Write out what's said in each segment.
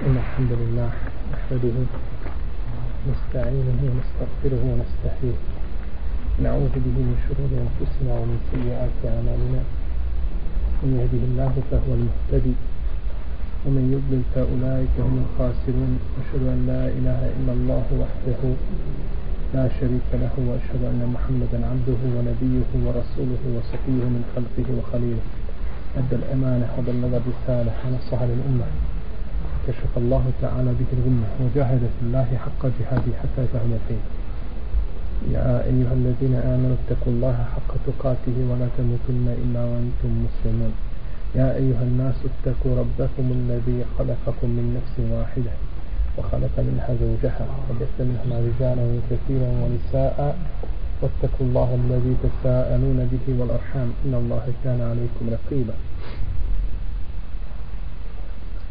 إن الحمد لله نحمده نستعينه ونستغفره ونستهديه. نعوذ به من شرور أنفسنا ومن سيئات أعمالنا. من يهده الله فهو المهتدي ومن يضلل فأولئك هم الخاسرون. أشهد أن لا إله إلا الله وحده لا شريك له وأشهد أن محمدا عبده ونبيه ورسوله وصفيه من خلقه وخليله. أدى الأمانة وبلغ الرسالة ونصح للأمة. كشف الله تعالى به الغمة وجاهد في الله حق جهاده حتى يفهم فيه يا أيها الذين آمنوا اتقوا الله حق تقاته ولا تموتن إلا وأنتم مسلمون. يا أيها الناس اتقوا ربكم الذي خلقكم من نفس واحدة وخلق منها زوجها وبث منهما رجالا كثيرا ونساء واتقوا الله الذي تساءلون به والأرحام إن الله كان عليكم رقيبا.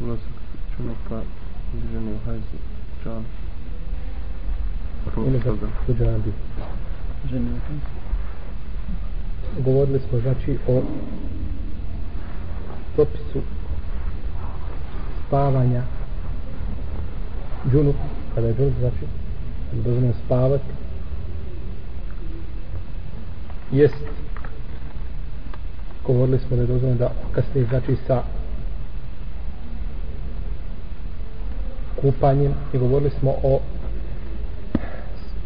ulazak čunaka žene u hajzi džan Ili za tuđabi. žene u hajzi Govorili smo znači o propisu spavanja džunup, kada je džunup znači dozvoljeno spavati jest govorili smo da je dozvoljeno da kasnije znači sa kupanjem i govorili smo o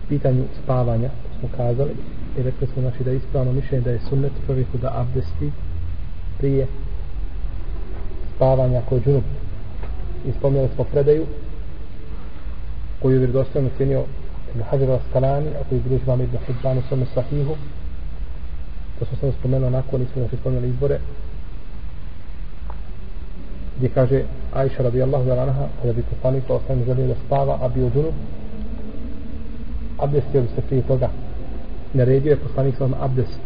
pitanju spavanja to smo kazali i rekli smo znači da je ispravno mišljenje da je sunnet čovjeku da abdesti prije spavanja kod je džunup i spomnjali smo predaju koju je vjerodostojno cijenio Ibn Hajar al-Skalani a koji je bilo žvam Ibn Hibban u svome sahihu. To smo samo spomenuli onako nismo znači spomnjali izbore gdje kaže Aisha radijallahu da anha kada bi poslanik sa osam želio da spava a bio džunup abdestio bi se prije toga. Naredio je poslanik sa abdest.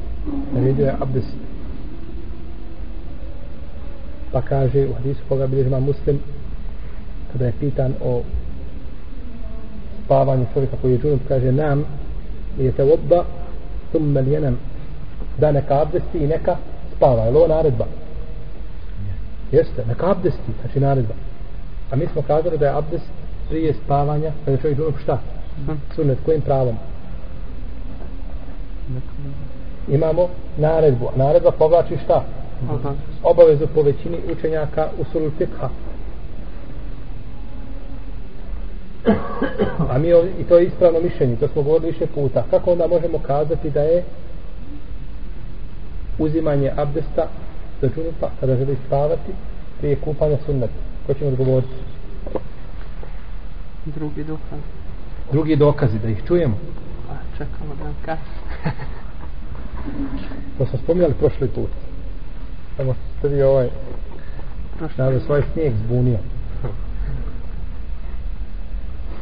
Naredio je abdest. Pa kaže u hadisu koga bilježi ima muslim kada je pitan o spavanju čovjeka koji je džunup kaže nam je te vodba thumme ljenem da neka abdesti i neka spava. Je li ovo naredba? Jeste, neka abdesti znači naredba. A mi smo kazali da je abdest prije spavanja kada je čovjek džunup šta? Sunet kojim pravom? Imamo naredbu naredba povlači šta? Obavezu po većini učenjaka u sulu fikha a mi ovdje, i to je ispravno mišljenje to smo govorili više puta. Kako onda možemo kazati da je uzimanje abdesta džunupa kada želi spavati prije kupanja sunneta ko ćemo odgovoriti drugi dokaz. Drugi dokazi da ih čujemo. A čekamo da kaže. To smo spomnjali prošli put. Samo ste vi ovaj prošli da svoj snijeg zbunio.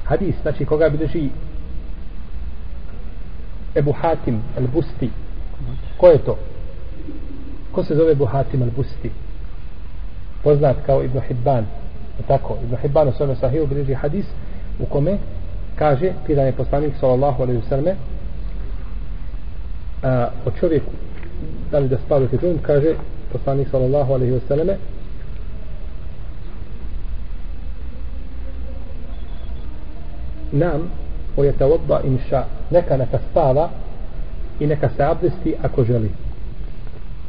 Hadis znači koga bilježi Ebu Hatim al-Busti. Ko je to ko se zove Buhatim al-Busti? Poznat kao Ibn Hibban tako? Ibn Hibban u svome sahiju bilježi hadis u kome kaže pitan je poslanik sallallahu alaihi sallam o čovjeku da li da spavate džun kaže poslanik sallallahu alaihi sallam nam o je inša neka neka spava i neka se abdesti ako želi.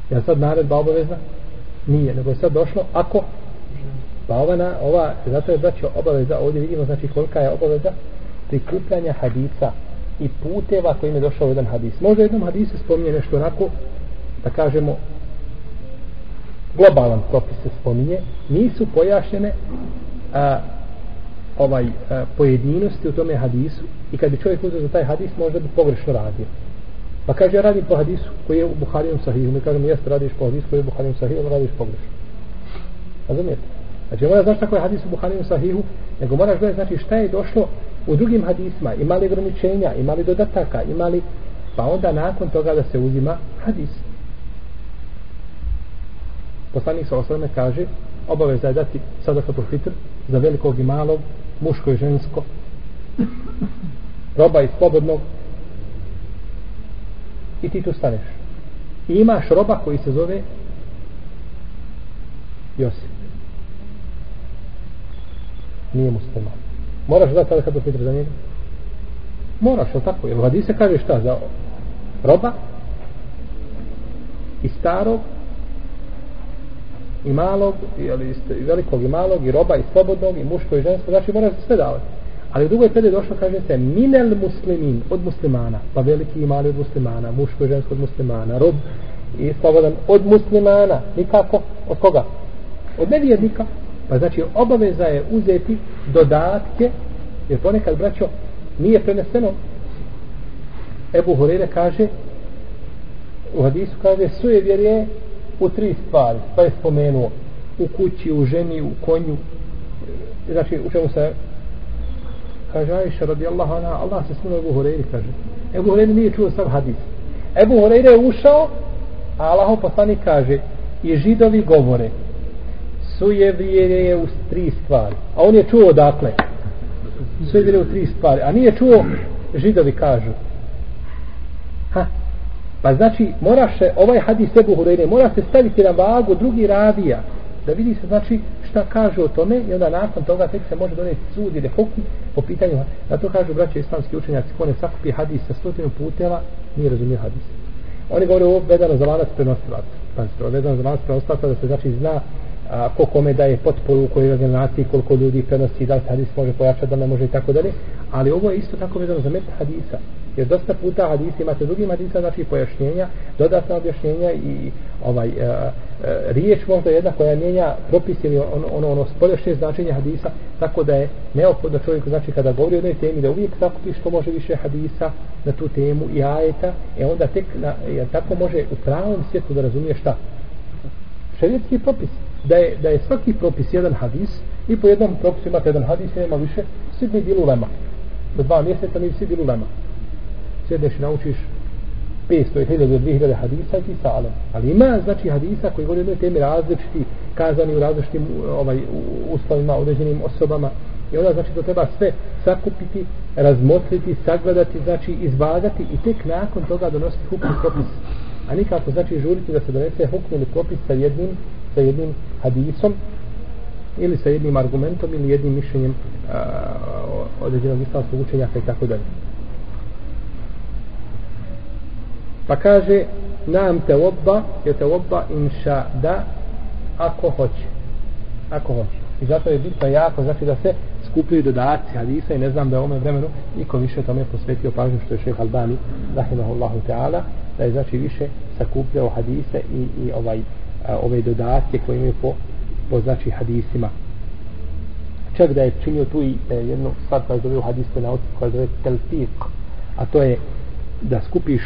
Ja sad naredba obavezna? nije, nego je sad došlo ako pa ova, na, ova zato je braćo obaveza ovdje vidimo znači kolika je obaveza prikupljanja hadisa i puteva kojim je došao jedan hadis. Možda jednom hadisu spominje nešto onako da kažemo globalan propis se spominje. Nisu pojašnjene a, ovaj a, pojedinosti u tome hadisu i kad bi čovjek uzeo za taj hadis možda bi pogrešno radio pa kaže ja radim po hadisu koji je u Buharijom sahihu. Mi kažemo jeste radiš po hadisu koji je u Buharijom sahihu radiš pogrešno. Razumijete? Znači, mora znaš kako je hadis u Buharijom u Sahihu, nego moraš gledati, znači, šta je došlo u drugim hadisima, ima li ograničenja, ima li dodataka, ima li, pa onda nakon toga da se uzima hadis. Poslanik sa osvrame kaže, obaveza je dati sadakatul fitr za velikog i malog, muško i žensko, roba i slobodnog, i ti tu staneš. I imaš roba koji se zove Josip. Nije musliman. Moraš dati tada kada Petra za njega? Moraš, ali tako? Jer vadi se kaže šta za roba i starog i malog ili i velikog i malog i roba i slobodnog i muško i žensko znači moraš sve davati ali u drugoj predaj došlo kaže se minel muslimin od muslimana. Pa veliki i mali od muslimana muško i žensko od muslimana rob i slobodan od muslimana. Nikako. Od koga? Od nevjernika. Pa znači obaveza je uzeti dodatke jer ponekad braćo nije preneseno. Ebu Horeira kaže u hadisu kaže suje vjerje u tri stvari pa je spomenuo. U kući, u ženi, u konju. Znači u čemu se kaže Aisha radijallahu anha Allah se smilo Ebu Horeiri, kaže. Ebu Horeiri nije čuo sav hadis. Ebu Horeiri je ušao a Allah poslanik kaže i židovi govore. Suje je u tri stvari. A on je čuo dakle suje u tri stvari. A nije čuo židovi kažu. Ha? Pa znači, moraš se, ovaj hadis Ebu Hureyre, mora se staviti na vagu drugi ravija, da vidi se, znači, šta kaže o tome, i onda nakon toga tek se može doneti sud ili hukm po pitanju, na to kažu braće islamski učenjaci, ko ne sakupi hadis sa stotinu puteva, nije razumio hadis. Oni govore ovo vedano za lanac prenosilac. Pazite, ovo vedano za lanac prenosilaca da se znači zna a, ko kome daje potporu u kojoj generaciji, koliko ljudi prenosi, da li hadis može pojačati, da ne može i tako dalje. Ali ovo je isto tako vezano za met hadisa. Jer dosta puta hadisi imate drugim hadisa, znači pojašnjenja, dodatna objašnjenja i ovaj e, E, riječ možda jedna koja mijenja propis ili ono, ono, ono spoljašnje značenje hadisa, tako da je neophodno čovjeku, znači kada govori o jednoj temi, da uvijek sakupi što može više hadisa na tu temu i ajeta, e onda tek na, e, jer tako može u pravom svijetu da razumije šta? Šarijetski propis. Da je, da je svaki propis jedan hadis i po jednom propisu imate jedan hadis i nema više, svi bi bilo lema. Do dva mjeseca mi svi bili ulema sjedneš i naučiš 500.000 do 2000 hadisa i ti sale. Ali ima znači hadisa koji govori o jednoj temi različiti, kazani u različitim ovaj, uslovima, određenim osobama. I onda znači to treba sve sakupiti, razmotriti, sagledati, znači izvagati i tek nakon toga donositi hukm i propis. A nikako znači žuriti da se donese hukm ili propis sa jednim, sa jednim hadisom ili sa jednim argumentom ili jednim mišljenjem određenog islamskog učenjaka i tako dalje. Pa kaže nam te obba je te obba inša da ako hoće. Ako hoće. I zato je bitno jako, znači da se skupljaju dodaci hadisa i ne znam da je ome vremenu niko više tome posvetio pažnju što je šeh Albani rahimahullahu ta'ala da je znači više sakupljao hadise i, i ovaj a, ove dodatke koje imaju po, po znači hadisima čak da je činio tu i e, jednu stvar koja je zove u hadijskoj nauci koja je zove telfik a to je da skupiš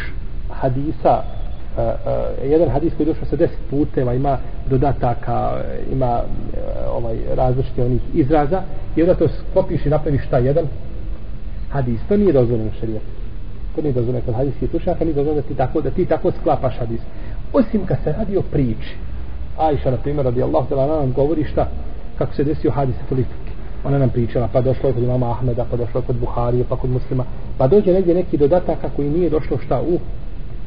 hadisa uh, uh, jedan hadis koji je došao sa deset puteva ima dodataka e, ima uh, ovaj različite onih izraza i onda to skopiš i napraviš šta jedan hadis. To nije dozvoljeno šarijet to nije dozvoljeno kod hadis je nije dozvoljeno da ti tako, da ti tako sklapaš hadis. Osim kad se radi o priči. Ajša na primjer radi Allah da nam govori šta? Kako se desio hadis politike ona nam pričala, pa došlo je kod imama Ahmeda, pa došlo je kod Buharije, pa kod muslima, pa dođe negdje neki dodatak koji nije došlo šta u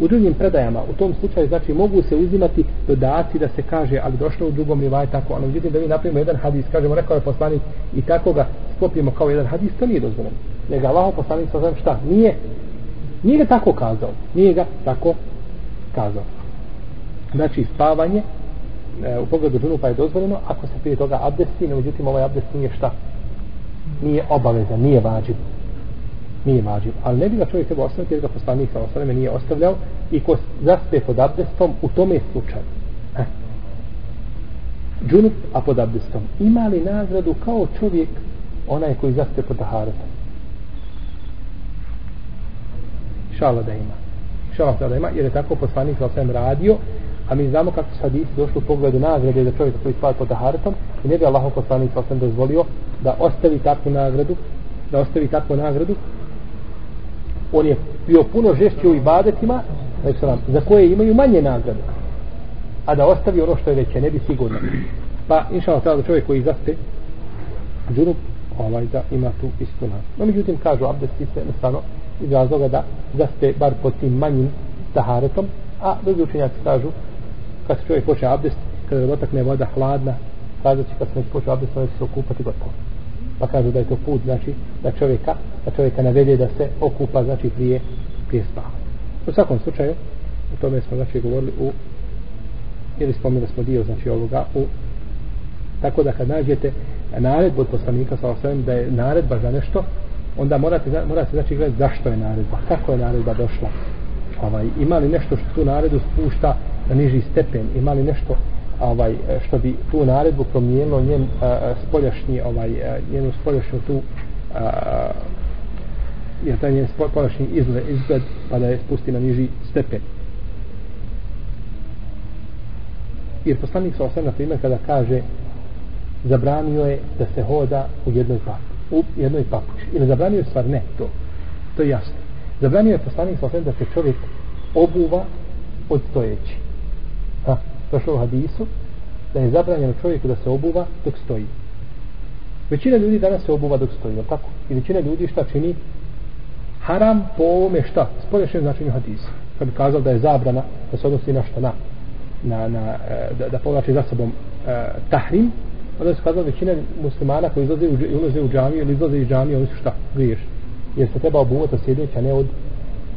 U drugim predajama, u tom slučaju, znači, mogu se uzimati dodaci da se kaže, ali došlo u drugom rivaj tako, ali međutim da mi napravimo jedan hadis, kažemo, rekao je poslanik i tako ga sklopimo kao jedan hadis, to nije dozvoljeno. Nego Allah poslanik sa znam šta, nije, nije ga tako kazao, nije ga tako kazao. Znači, spavanje e, u pogledu džunupa je dozvoljeno, ako se prije toga abdesti, no međutim ovaj abdest nije šta, nije obaveza, nije vađiv nije vađiv. Ali ne bi ga čovjek trebao ostaviti jer ga poslanik sa osaleme nije ostavljao i ko zaspe pod abdestom u tome slučaju. Eh. Džunup, a pod abdestom. Ima li nagradu kao čovjek onaj koji zaspe pod taharetom? Šala da ima. Šala da ima jer je tako poslanik sa osaleme radio A mi znamo kako su hadisi došli u pogledu nagrade za čovjeka koji spava pod taharetom i ne bi Allah poslanik sam dozvolio da ostavi takvu nagradu da ostavi takvu nagradu on je bio puno žešći u ibadetima za koje imaju manje nagrade a da ostavi ono što je veće ne bi sigurno. Pa inša Allah da čovjek koji zaspe džunup ovaj da ima tu istu nagradu. No međutim kažu abdesti se jednostavno iz razloga da zaspe bar pod tim manjim taharetom a drugi učenjaci kažu kad se čovjek počne abdest kada dotakne voda hladna kažu će kad se počne abdest on će se okupati gotovo pa kažu da je to put znači da čovjeka da čovjeka navede da se okupa znači prije prije spava u svakom slučaju o tome smo znači govorili u ili spomenuli smo dio znači ovoga u tako da kad nađete naredbu od poslanika sa osvijem da je naredba za nešto onda morate, morate znači gledati zašto je naredba kako je naredba došla. Ovaj, ima li nešto što tu naredbu spušta na niži stepen ima li nešto ovaj e, što bi tu naredbu promijenilo njen e, e, spoljašnji ovaj njenu spoljašnju tu a, jer taj njen spoljašnji izgled, izgled pa da je spusti na niži stepen. Jer poslanik sa osam na primjer kada kaže zabranio je da se hoda u jednoj papuči u jednoj papuči. Ili zabranio je stvar? Ne to to je jasno. Zabranio je poslanik sa osam da se čovjek obuva od stojeći. Ha, došlo u hadisu da je zabranjeno čovjeku da se obuva dok stoji većina ljudi danas se obuva dok stoji tako? i većina ljudi šta čini haram po ovome šta spolješem značenju hadisa kad bi kazal da je zabrana da se odnosi na šta na na, na, e, da, da povlači za sobom uh, tahrim, onda se kazao većina muslimana koji izlaze u, ulaze u džamiju ili izlaze iz džamije, oni su šta? Griješ. Jer se treba obuvati od sjedeća, a ne od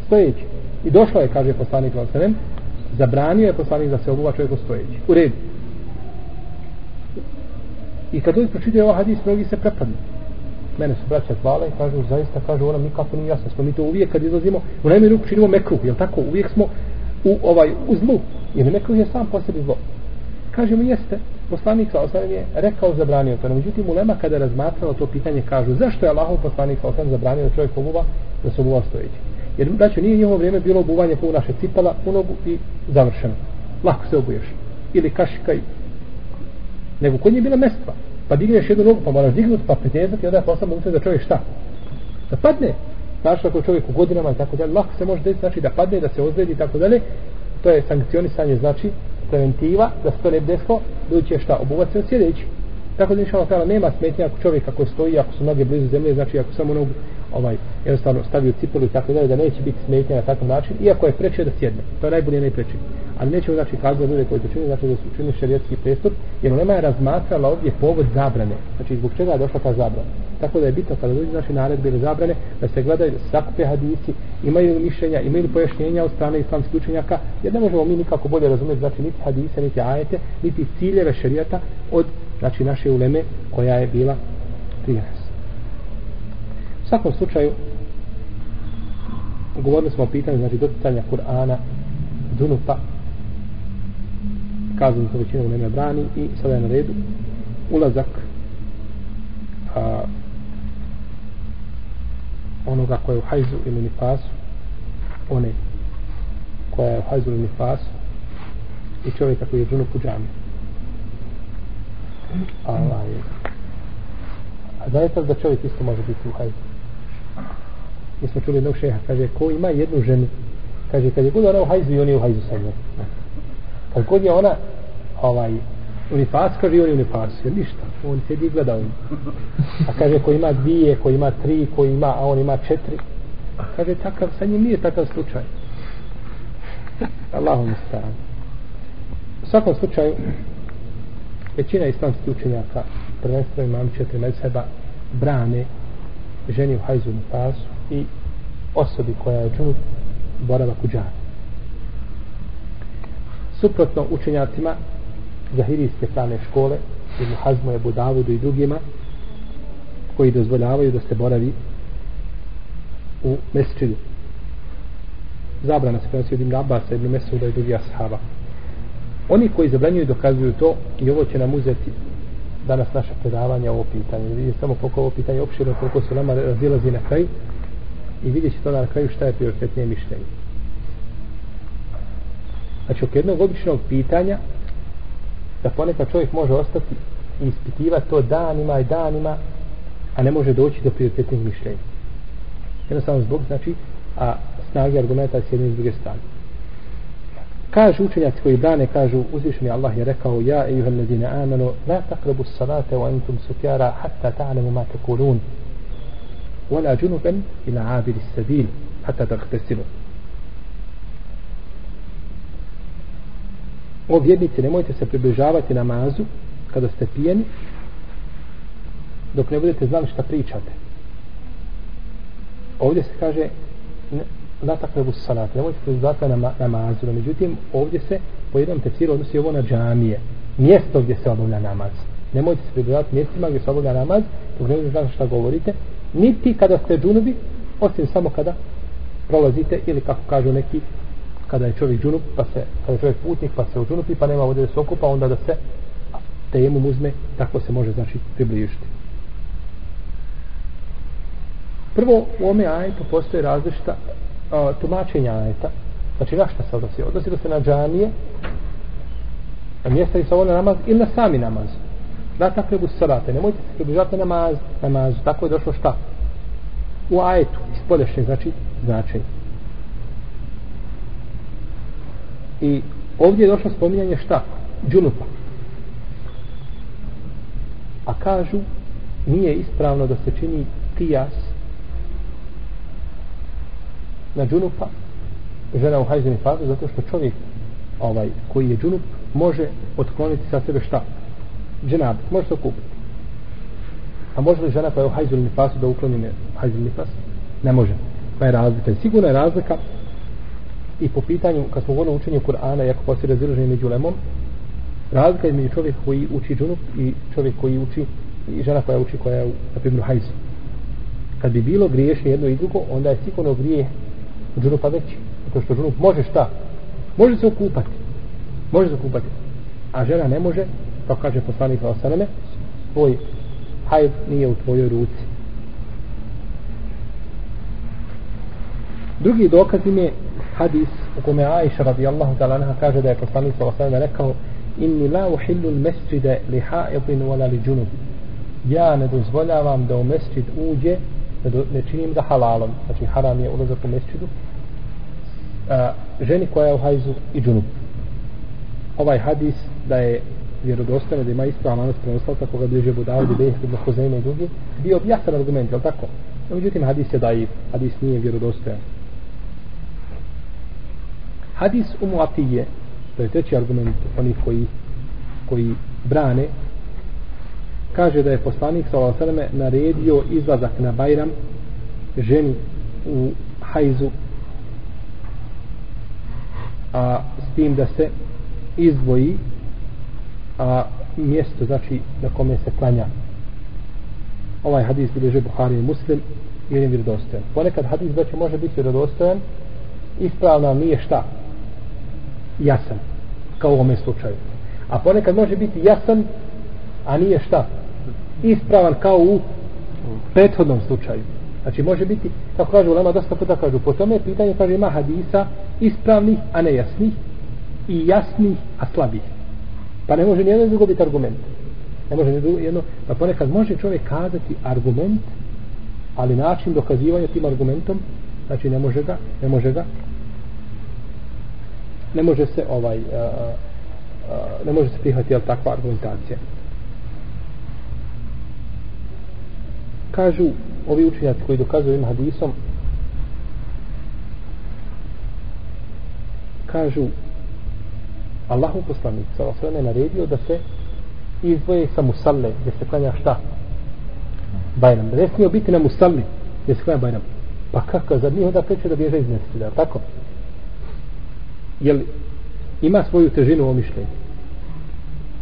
stojeći. I došlo je, kaže poslanik Valsanem, zabranio je poslanik da se obuva čovjek stojeći. U redu. I kad ljudi pročitaju ovaj hadis, mnogi se prepadnu. Mene su braća hvala i kažu, zaista, kažu, ona nikako nije jasno. Smo mi to uvijek kad izlazimo, u najmi ruku činimo mekruh, jel tako? Uvijek smo u ovaj u zlu jer mekruh je sam posebi zlo kaže jeste poslanik sa osam je rekao zabranio to no, međutim ulema kada razmatrala to pitanje kažu zašto je Allahov poslanik sa osam zabranio da čovjek obuva da se obuva stojeći jer znači nije njihovo vrijeme bilo obuvanje po naše cipala u nogu i završeno. Lako se obuješ. Ili kašika i nego kod nje je bila mestva. Pa digneš jednu nogu pa moraš dignuti pa pretezati i onda je posla moguće da čovjek šta? Da padne. Znaš ako čovjek u godinama i tako dalje, lako se može desiti, znači da padne, da se ozredi i tako dalje, to je sankcionisanje, znači preventiva, da se to ne desilo, ljudi će šta, obuvat se od sjedeći. Tako da inša Allah nema smetnja ako čovjek ako stoji, ako su noge blizu zemlje, znači ako samo nogu ovaj, jednostavno stavio cipelu i tako dalje, da neće biti smetnja na takav način, iako je preče da sjedne. To je najbolje najpreče. Ali nećemo znači kazati ljude koji to čini, znači da su učinili šerijetski prestup, jer nema je razmatrala ovdje povod zabrane. Znači zbog čega je došla ta zabrana. Tako da je bitno kada dođe naše naredbe ili zabrane, da se gledaju sakupe hadisi, imaju mišljenja, imaju pojašnjenja od strane islamskih učenjaka, jer ne možemo mi nikako bolje razumjeti znači niti hadise, niti ajete, niti ciljeve šerijata od znači naše uleme koja je bila prije nas. U svakom slučaju, govorili smo o pitanju, znači, doticanja Kur'ana, Dunupa, kazali smo većinu neme brani i sada je na redu ulazak a, onoga koja je u hajzu ili nifasu, one koja je u hajzu ili nifasu i čovjeka koji je džunup u džami. Allah je. A zaista da čovjek isto može biti u hajzu. Mi smo čuli jednog šeha, kaže, ko ima jednu ženu, kaže, kad je god ona u hajzu i on je u hajzu sa njom. Kad god je ona, ovaj, u kaže, on je u nifas, jer ništa, on se i gleda on. A kaže, ko ima dvije, ko ima tri, ko ima, a on ima četiri, kaže, takav, sa njim nije takav slučaj. Allahom stavljamo. U svakom slučaju, većina islamskih učenjaka prvenstveno imam četiri mezheba brane ženi u hajzu na pasu i osobi koja je džunup boravak u džani suprotno učenjacima zahirijske strane škole i muhazmu je Budavudu i drugima koji dozvoljavaju da se boravi u mesčidu. Zabrana se prenosi od Ibn Abasa, Ibn Mesuda i drugi ashaba. Oni koji zabranjuju dokazuju to i ovo će nam uzeti danas naše predavanje ovo pitanje. Vidite samo koliko ovo pitanje opširno koliko se nama razilazi na kraju i vidjet ćete to na kraju šta je prioritetnije mišljenje Znači, oko jednog običnog pitanja, da ponekad čovjek može ostati i ispitivati to danima i danima, a ne može doći do prioritetnih mišljenja. Jednostavno zbog, znači, a snage argumenta s jedne i s druge strane. Kažu učenjaci koji brane, kažu uzvišeni Allah je rekao Ja i ladine amanu La takrabu salate wa entum sukjara hatta ta'lamu ma tekulun. ولا جنبا ila عابر السبيل حتى تغتسلوا O vjernici, nemojte se približavati namazu kada ste pijeni dok ne budete znali šta pričate. Ovdje se kaže ne, la takrebu salat, nemojte se približavati na namazu, no međutim ovdje se po jednom tefsiru odnosi ovo na džamije, mjesto gdje se obavlja namaz. Nemojte se približavati mjestima gdje se obavlja namaz, dok ne budete znali šta govorite, niti kada ste džunubi, osim samo kada prolazite ili kako kažu neki kada je čovjek džunup, pa se, kada je čovjek putnik, pa se odžunupi, pa nema vode da se okupa, onda da se temu uzme, tako se može znači približiti. Prvo, u ome ajetu postoje različita a, tumačenja ajeta. Znači, na šta se odnosi? Odnosi se na džanije, na mjesta i sa ovo na namaz ili na sami namaz. Da tako salate. Nemojte se približati namaz, namaz. Tako je došlo šta? U ajetu, ispodešnje, znači, značenje. I ovdje je došlo spominjanje šta? Džunupa. A kažu, nije ispravno da se čini kijas na džunupa žena u hajzini fazu zato što čovjek ovaj koji je džunup može otkloniti sa sebe šta? Dženab, može se okupiti a može li žena koja je u hajzu ili nifasu da ukloni hajzini faz? ne može pa je razlika sigurno je razlika i po pitanju, kad smo govorili učenju Kur'ana, jako postoji razilaženje među lemom, razlika je među čovjek koji uči džunup i čovjek koji uči, i žena koja uči koja je, na primjer, hajzu. Kad bi bilo griješno jedno i drugo, onda je sigurno grije džunupa veći. Zato što džunup može šta? Može se okupati. Može se okupati. A žena ne može, Pa kaže poslanik sa osaname, tvoj hajd nije u tvojoj ruci. Drugi dokaz im je hadis u kome Aisha radijallahu ta'ala anha kaže da je poslanik sa osaname rekao inni la uhillu al-masjida li ha'idin wala li junub. Ja ne dozvoljavam da u mesjid uđe ne, do, ne činim ga halalom. Znači haram je ulazak u mesjidu a, ženi koja je u hajzu i džunub ovaj hadis da je vjerodostojno da ima ispravan lanas prenostal kako ga bliže Budavu, Bih, Ibn Huzaima i drugi bio jasan argument, je li tako? No, međutim, hadis je dajiv, hadis nije vjerodostojan. Hadis u Muatije, to je treći argument oni koji, koji brane, kaže da je poslanik sa Osaleme naredio izlazak na Bajram ženi u hajzu a s tim da se izdvoji a mjesto znači na kome se klanja. Ovaj hadis bilježe Buhari i Muslim jer je vjerodostojan. Ponekad hadis znači može biti vjerodostojan ispravno nije šta? Jasan kao u ovome slučaju. A ponekad može biti jasan a nije šta? Ispravan kao u prethodnom slučaju. Znači može biti kako kažu Lema dosta puta kažu po tome pitanje kaže ima hadisa ispravnih a nejasnih i jasnih a slabih pa ne može nijedno drugo biti argument. Ne može nijedno jedno pa ponekad može čovjek kazati argument ali način dokazivanja tim argumentom znači ne može ga ne može ga ne može se ovaj uh, uh, ne može se prihvatiti takva argumentacija. Kažu ovi učenjaci koji dokazuju ovim hadisom kažu Allahu poslanik sa osvrame naredio da se izdvoje sa musalle gdje se klanja šta? Bajram. Ne smije biti na musalli gdje se klanja Bajram. Pa kako? Zar nije onda preče da bježe iz mjeseca? Tako? jel ima svoju težinu u mišljenju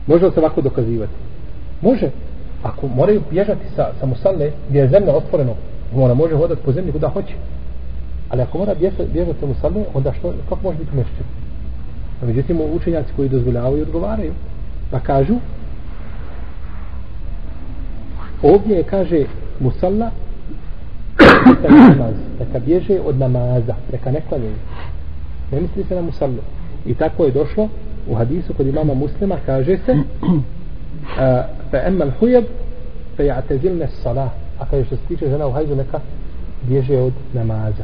može li se ovako dokazivati može ako moraju bježati sa, sa musalle gdje je zemlja otvoreno ona može hodati po zemlji kuda hoće ali ako mora bježati, bježati sa musalle onda što, kako može biti mešćin a međutim učenjaci koji dozvoljavaju odgovaraju pa kažu ovdje je kaže musalla neka bježe od namaza neka ne klanjaju ne misli se na musallu. I tako je došlo u hadisu kod imama muslima kaže se a, fa emma l'hujab fa ja'tezilne salah a kaže što se tiče žena u hajzu neka bježe od namaza.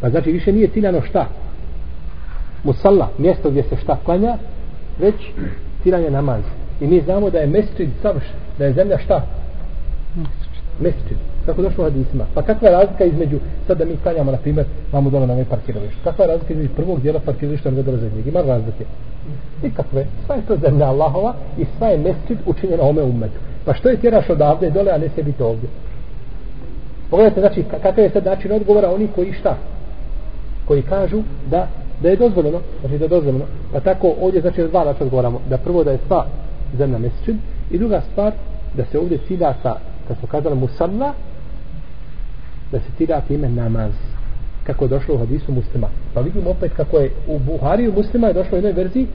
Pa znači više nije ciljano šta? Musalla, mjesto gdje se šta klanja već tiranje namaz i mi znamo da je mesčid savršen da je zemlja šta? Mesčid. Kako došlo u hadisima? Pa kakva je razlika između sad da mi klanjamo na primjer vamo dole na ovaj parkiralište. kakva je razlika između prvog dijela parkirališta na dole zadnjeg? Ima razlike? Nikakve. Sva je to zemlja Allahova i sva je mesčid učinjena ome umetu pa što je tjeraš odavde dole a ne se biti ovdje? Pogledajte znači kakav je sad način odgovora oni koji šta? Koji kažu da da je dozvoljeno, znači da je dozvoljeno, pa tako ovdje znači dva način odgovaramo, da prvo da je sva zemlja mesečin i druga stvar da se ovdje cilja sa, kad smo kazali musalla, da se cilja time namaz, kako je došlo u hadisu muslima. Pa vidimo opet kako je u Buhariju muslima je došlo u jednoj verziji,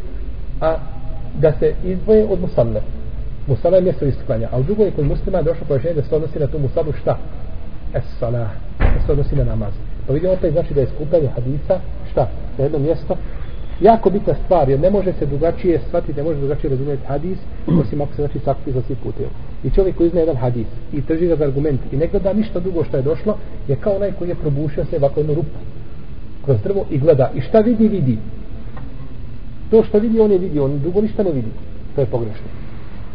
a da se izdvoje od musalle. Musalla je mjesto istuklanja, a u drugoj kod muslima je došlo pojašnjenje da se odnosi na tu musallu šta? Es salah, da se odnosi na namaz. Pa vidimo opet znači da je skupljanje hadisa šta? Na jedno mjesto jako bitna stvar, jer ne može se drugačije shvatiti, ne može drugačije razumjeti hadis, osim ako se znači sakupi za svi puteva. I čovjek koji izne jedan hadis i trži ga za argument i ne gleda ništa drugo što je došlo, je kao onaj koji je probušio se ovako jednu rupu kroz drvo i gleda. I šta vidi, vidi. To što vidi, on je vidi, on drugo ništa ne vidi. To je pogrešno.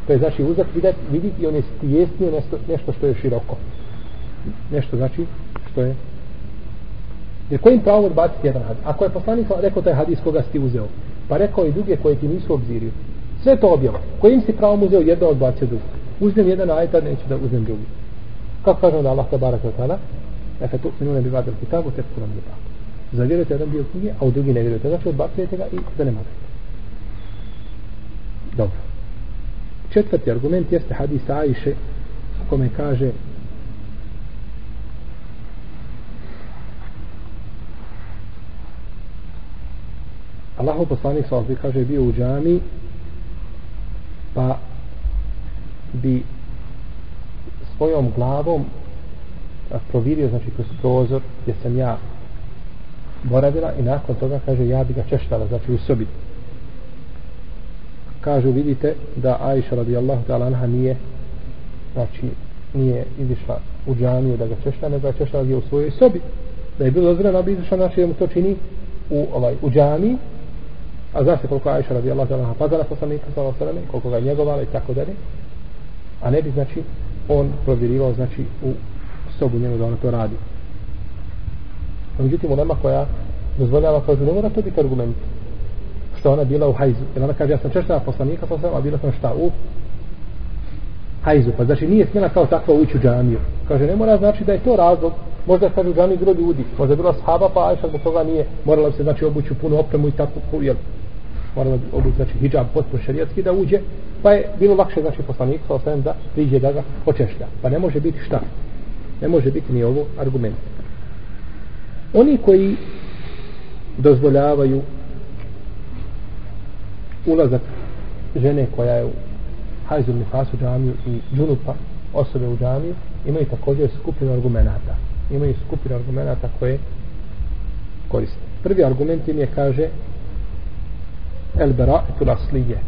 To je znači uzak vidat, vidi i on je stijesnio nešto, nešto što je široko. Nešto znači što je Jer kojim pravom odbaciti jedan hadis? Ako je poslanik rekao taj hadis koga si ti uzeo, pa rekao i druge koje ti nisu obzirio, sve to objava. Kojim si pravom uzeo jedno odbacio drugo? Uzmem jedan ajta, neću da uzmem drugi. Kako kažemo da Allah te barak od tada? efe tu minu ne bi vadil kitabu, tek kuram je tako. Zavjerujete jedan dio knjige, a u drugi ne vjerujete. Znači odbacujete ga i zanemarujete. Dobro. Četvrti argument jeste hadis Ajše, kome kaže Allahov poslanik sa ovdje kaže bio u džami pa bi svojom glavom provirio znači kroz prozor gdje sam ja boravila i nakon toga kaže ja bi ga češtala znači u sobi. Kažu vidite da Aisha radijallahu ta'ala anha nije znači nije izišla u džamiju da ga češta nego ga češtala u svojoj sobi. Da je bilo dozvoljeno bi izišla znači da mu to čini u, ovaj, u džamiji A zna se koliko Aisha radijallahu ta'ala pazala poslanika sallallahu alejhi ve koliko ga njegovala i tako dalje. A ne bi znači on provjerivao znači u sobu njemu da ona to radi. A međutim, ulema koja dozvoljava kaže ne mora to biti argument što ona bila u hajzu. Jer ona kaže, ja sam češća poslanika, pa sam, a bila sam šta u hajzu. Pa znači nije smjela kao takva ući u džamiju. Kaže, ne mora znači da je to razlog. Možda kaže u džami bilo ljudi. Možda je bila sahaba, pa Ajša zbog toga nije morala se znači obući u punu opremu i tako. Jel, morala obući znači hijab potpuno šarijatski da uđe, pa je bilo lakše znači poslanik sa osvijem da priđe da ga počešlja. Pa ne može biti šta? Ne može biti ni ovo argument. Oni koji dozvoljavaju ulazak žene koja je u hajzu nifasu džamiju i džunupa osobe u džamiju imaju također skupinu argumenata imaju skupinu argumenata koje koriste prvi argument im je kaže el bara'atu laslije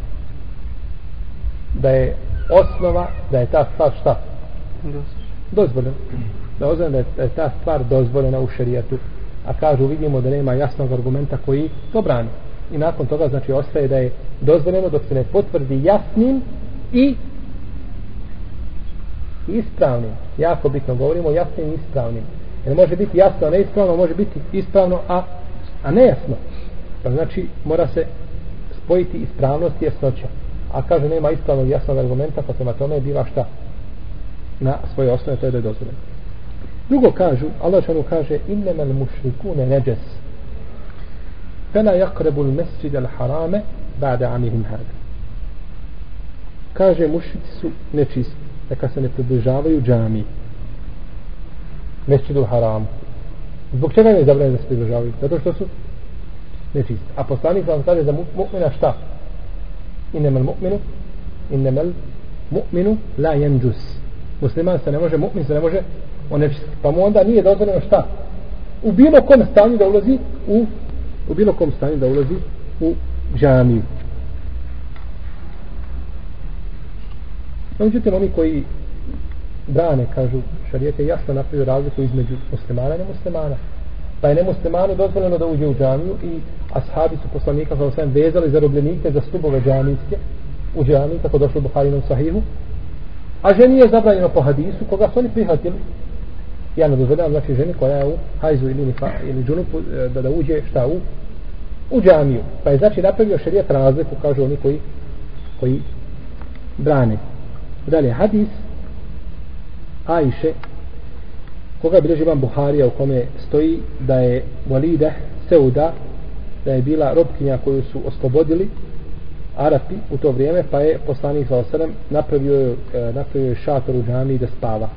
da je osnova da je ta stvar šta? Dozvoljena. Da ozvane da je, ta stvar dozvoljena u šerijatu. A kažu vidimo da nema jasnog argumenta koji to brani. I nakon toga znači ostaje da je dozvoljeno dok se ne potvrdi jasnim i ispravnim. Jako bitno govorimo jasnim i ispravnim. Jer može biti jasno a ne ispravno može biti ispravno a, a ne jasno pa znači mora se spojiti ispravnost i jasnoća. A kaže nema ispravnog jasnog argumenta, pa prema tome biva šta? Na svoje osnove, to je da je dozvoljeno. Drugo kažu, Allah šanu kaže, innemel mušrikune neđes. Fela jakrebul mesjid al harame ba'da amihim hada. Kaže, mušrici su nečisti, neka se ne približavaju džami. Mesjid al haram. Zbog čega ne zabranjeno da se približavaju? Zato što su nečist. A poslanik vam kaže za mu'mina šta? Innemel mu'minu innemel mu'minu la jenđus. Musliman se ne može, mu'min se ne može onečistiti. Pa mu onda nije dozvoljeno šta? U bilo kom stanju da ulazi u u bilo kom stanju da ulazi u džamiju. No, međutim, oni koji brane, kažu, šarijete jasno napravio razliku između muslimana i nemuslimana. Pa je nemuslimanu dozvoljeno da uđe u džamiju i ashabi su poslanika sa osvijem vezali zarobljenike za stubove džamijske u džamiji, tako došlo u Buharinom sahihu. A ženi je zabranjeno po hadisu, koga su oni prihvatili. Ja ne dozvoljavam, znači ženi koja je u hajzu ili, nifa, ili džunupu, e, da, da uđe šta u u džamiju. Pa je znači napravio šerijet razliku, kažu oni koji koji brane. Dalje, hadis Ajše koga bilježi vam Buharija u kome stoji da je Walide Seuda da je bila robkinja koju su oslobodili Arapi u to vrijeme pa je poslanik sa osadem napravio, je, napravio je šator u džamiji da spava.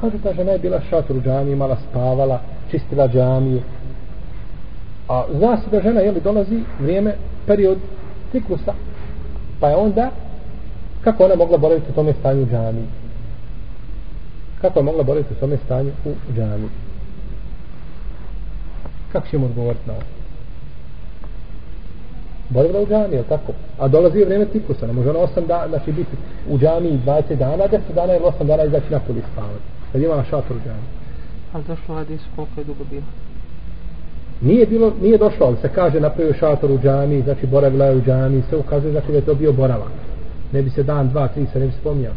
Kaže ta žena je bila šator u džamiji imala spavala, čistila džamiju. A zna se da žena jeli, dolazi vrijeme, period ciklusa pa je onda kako ona mogla boraviti u tome stanju džamiji? Kako je mogla boraviti u tome stanju u džamiji kako ćemo odgovoriti na ovo boravila u džamiji, tako a dolazi vrijeme ciklusa, ne može ona 8 dana znači biti u džamiji 20 dana 10 dana ili 8 dana izaći napolje spavati kad imala šator u džamiji Ali došlo hadis koliko je dugo bilo? Nije bilo, nije došlo, ali se kaže napravio šator u džami, znači boravila je u džami, sve ukazuje znači da je to bio boravak. Ne bi se dan, dva, tri se ne bi spomnjao.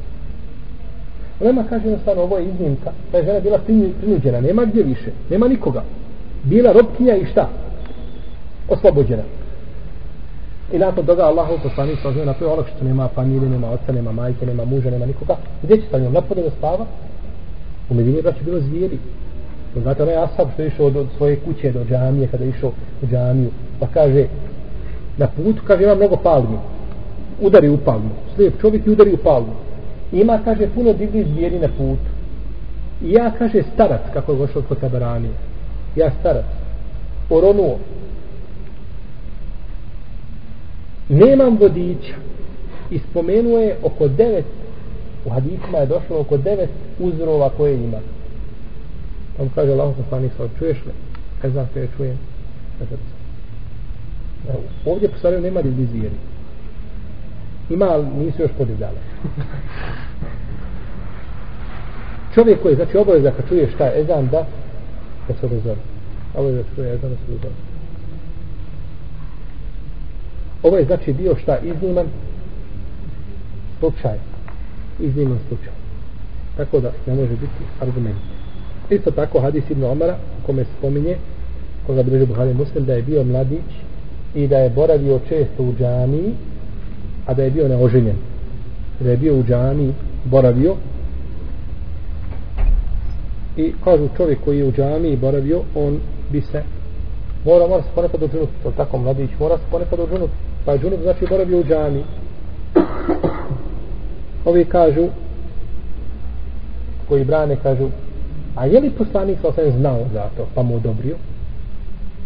Ulema kaže jednostavno, ovo je iznimka. Ta je žena bila prinuđena, nema gdje više, nema nikoga. Bila robkinja i šta? Oslobođena. I nakon toga Allahu poslanik sa oziroma napravio ono što nema familije, nema oca, nema majke, nema muža, nema nikoga. Gdje će sa njom? Napolje da spava? U Medini braću bilo zvijeri. To znate onaj asab što je išao od, od svoje kuće do džamije, kada je išao u džamiju, pa kaže, na putu, kaže, ima mnogo palmi. Udari u palmu. Slijep čovjek i udari u palmu. Ima, kaže, puno divnih zvijeri na putu. I ja, kaže, starac, kako je došao kod tabaranije. Ja starac. Oronuo. Nemam vodiča. I spomenuo je oko devet, u hadisima je došlo oko devet uzrova koje ima. On kaže Allah poslanik sa čuješ li? Kaže, znam što ja čujem? Evo, ovdje po nema divnih zvijeri. Ima, ali nisu još podivljale. Čovjek koji, znači obaveza kad čuje šta je ezan, da, da se odozove. Obaveza kad čuje ezan, da se odozove. Ovo je znači bio šta izniman slučaj. Izniman slučaj. Tako da ne može biti argument. Isto tako hadis Ibn Omara, u kome se spominje, koga bi Buhari Muslim, da je bio mladić i da je boravio često u džamiji, a da je bio neoženjen. Da je bio u džami boravio, i kažu čovjek koji je u džami boravio, on bi se mora, mora se ponekad odžunuti, to tako mladić, mora se ponekad odžunuti, pa je džunut znači boravio u džami Ovi kažu, koji brane, kažu, A je li poslanik sa znao za to, pa mu odobrio?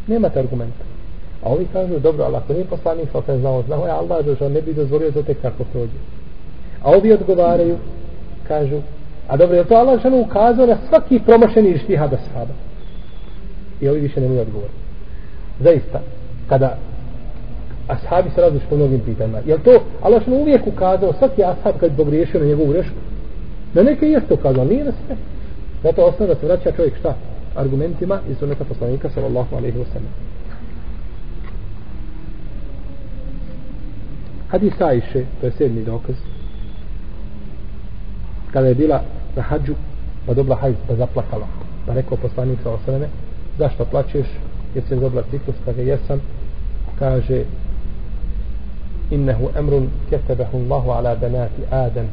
Nemate argumenta. A ovi kažu, dobro, ali ako nije poslanik pa sa osvijem znao, znao je Allah, da ne bi dozvolio da tek kako prođe. A ovi odgovaraju, kažu, a dobro, je to Allah žena ukazao na svaki promašeni štihada sahaba? I ovi više nemaju odgovor. Zaista, kada ashabi se različili po mnogim pitanjima, je to Allah žena uvijek ukazao, svaki ashab kad pogriješio na njegovu grešku, na neke jeste ukazao, nije na sve. Zato osnovno da se vraća čovjek šta? Argumentima iz suneta poslanika sallallahu alaihi wa sallam. Hadis Ajše, to je sedmi dokaz, kada je bila na hađu, pa dobila hajz, pa zaplakala. Pa rekao poslanik sa osaneme, zašto plaćeš, jer se dobila ciklus, pa kada jesam, kaže, innehu emrun ketebehu Allahu ala benati Adem,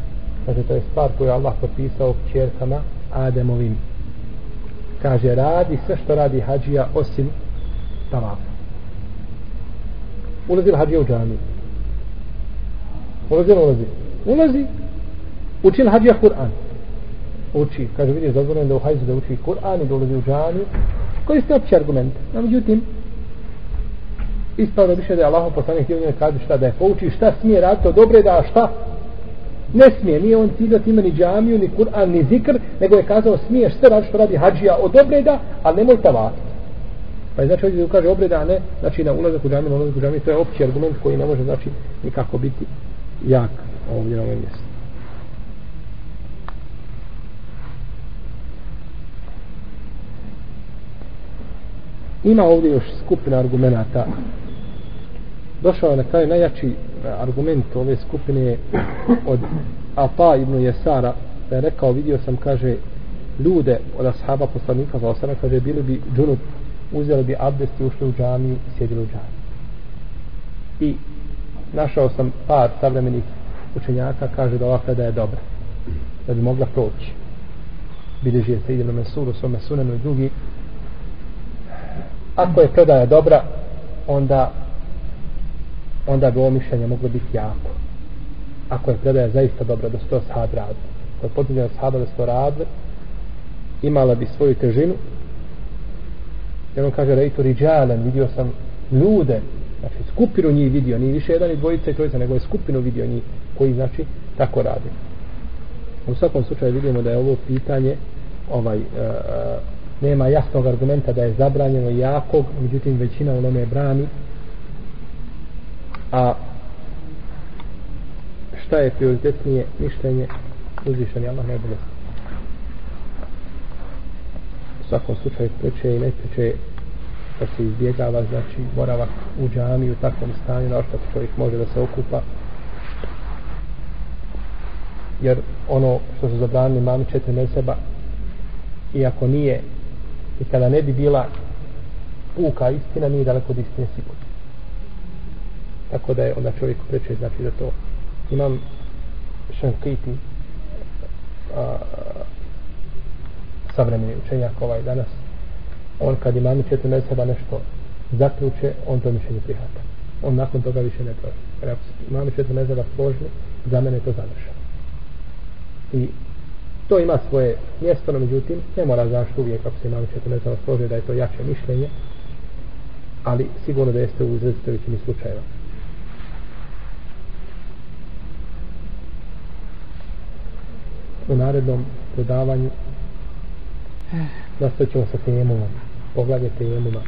kaže, to je stvar koju Allah propisao čerkama Ademovim kaže radi sve što radi hađija osim tavafa. Ulazi hađija u džami ulazi ulazi ulazi uči hađija Kur'an uči, kaže vidiš dozvoljeno da u hajzu da uči Kur'an i da ulazi u džaniju. koji ste opći argument no međutim ispravno više da je Allah poslanih htio njoj kaže šta da je pouči šta smije raditi to dobre da šta Ne smije, nije on ciljati ima ni džamiju, ni Kur'an, ni zikr, nego je kazao smiješ sve radi što radi hađija od obreda, ali nemoj tavati. Pa je znači ovdje kaže obreda, a ne znači na ulazak u džamiju, na ulazak u džamiju, to je opći argument koji ne može znači nikako biti jak ovdje na ovom mjestu. Ima ovdje još skupina argumenata. Došao je na kraju najjači e, argument ove skupine od Ata ibn Jesara da je rekao, vidio sam, kaže, ljude od ashaba poslanika za osana, kaže, bili bi džunup, uzeli bi abdest i ušli u džamiju, sjedili u džamiju. I našao sam par savremenih učenjaka, kaže da ovakva da je dobra, da bi mogla proći. bilježi je se idelo mesuru, svome sunenu i drugi. Ako je predaja dobra, onda onda bi ovo mišljenje moglo biti jako. Ako je predaja zaista dobra da se to sad radi. Ako je potrebno sahaba da se to radi, imala bi svoju težinu. Jer on kaže, rejtu riđalen, vidio sam ljude, znači skupinu njih vidio, ni više jedan i dvojica i trojica, nego je skupinu vidio njih koji znači tako radi. U svakom slučaju vidimo da je ovo pitanje ovaj uh, nema jasnog argumenta da je zabranjeno jakog, međutim većina u lome brani. A šta je prioritetnije? Mišljenje uzvišenje Allah najbolje u svakom slučaju preče i ne preče da se izbjegava znači boravak u džami u takvom stanju na što čovjek može da se okupa. Jer ono što su zabranili mami četiri meseba iako nije i kada ne bi bila puka istina nije daleko od istine sigurno. Tako da je onda čovjek preče znači da to. Imam šankiti a, savremeni učenjak ovaj danas on kad imami četiri meseba nešto zaključe on to mišljenje prihata on nakon toga više ne prođe jer ako imami četiri meseba složni za mene je to završeno. I to ima svoje mjesto, no međutim, ne mora zašto uvijek ako se imamo četiri meseba slože da je to jače mišljenje, ali sigurno da jeste u izrazite većini slučajeva. U narednom predavanju nastavit ćemo sa temom, poglavlje temuma,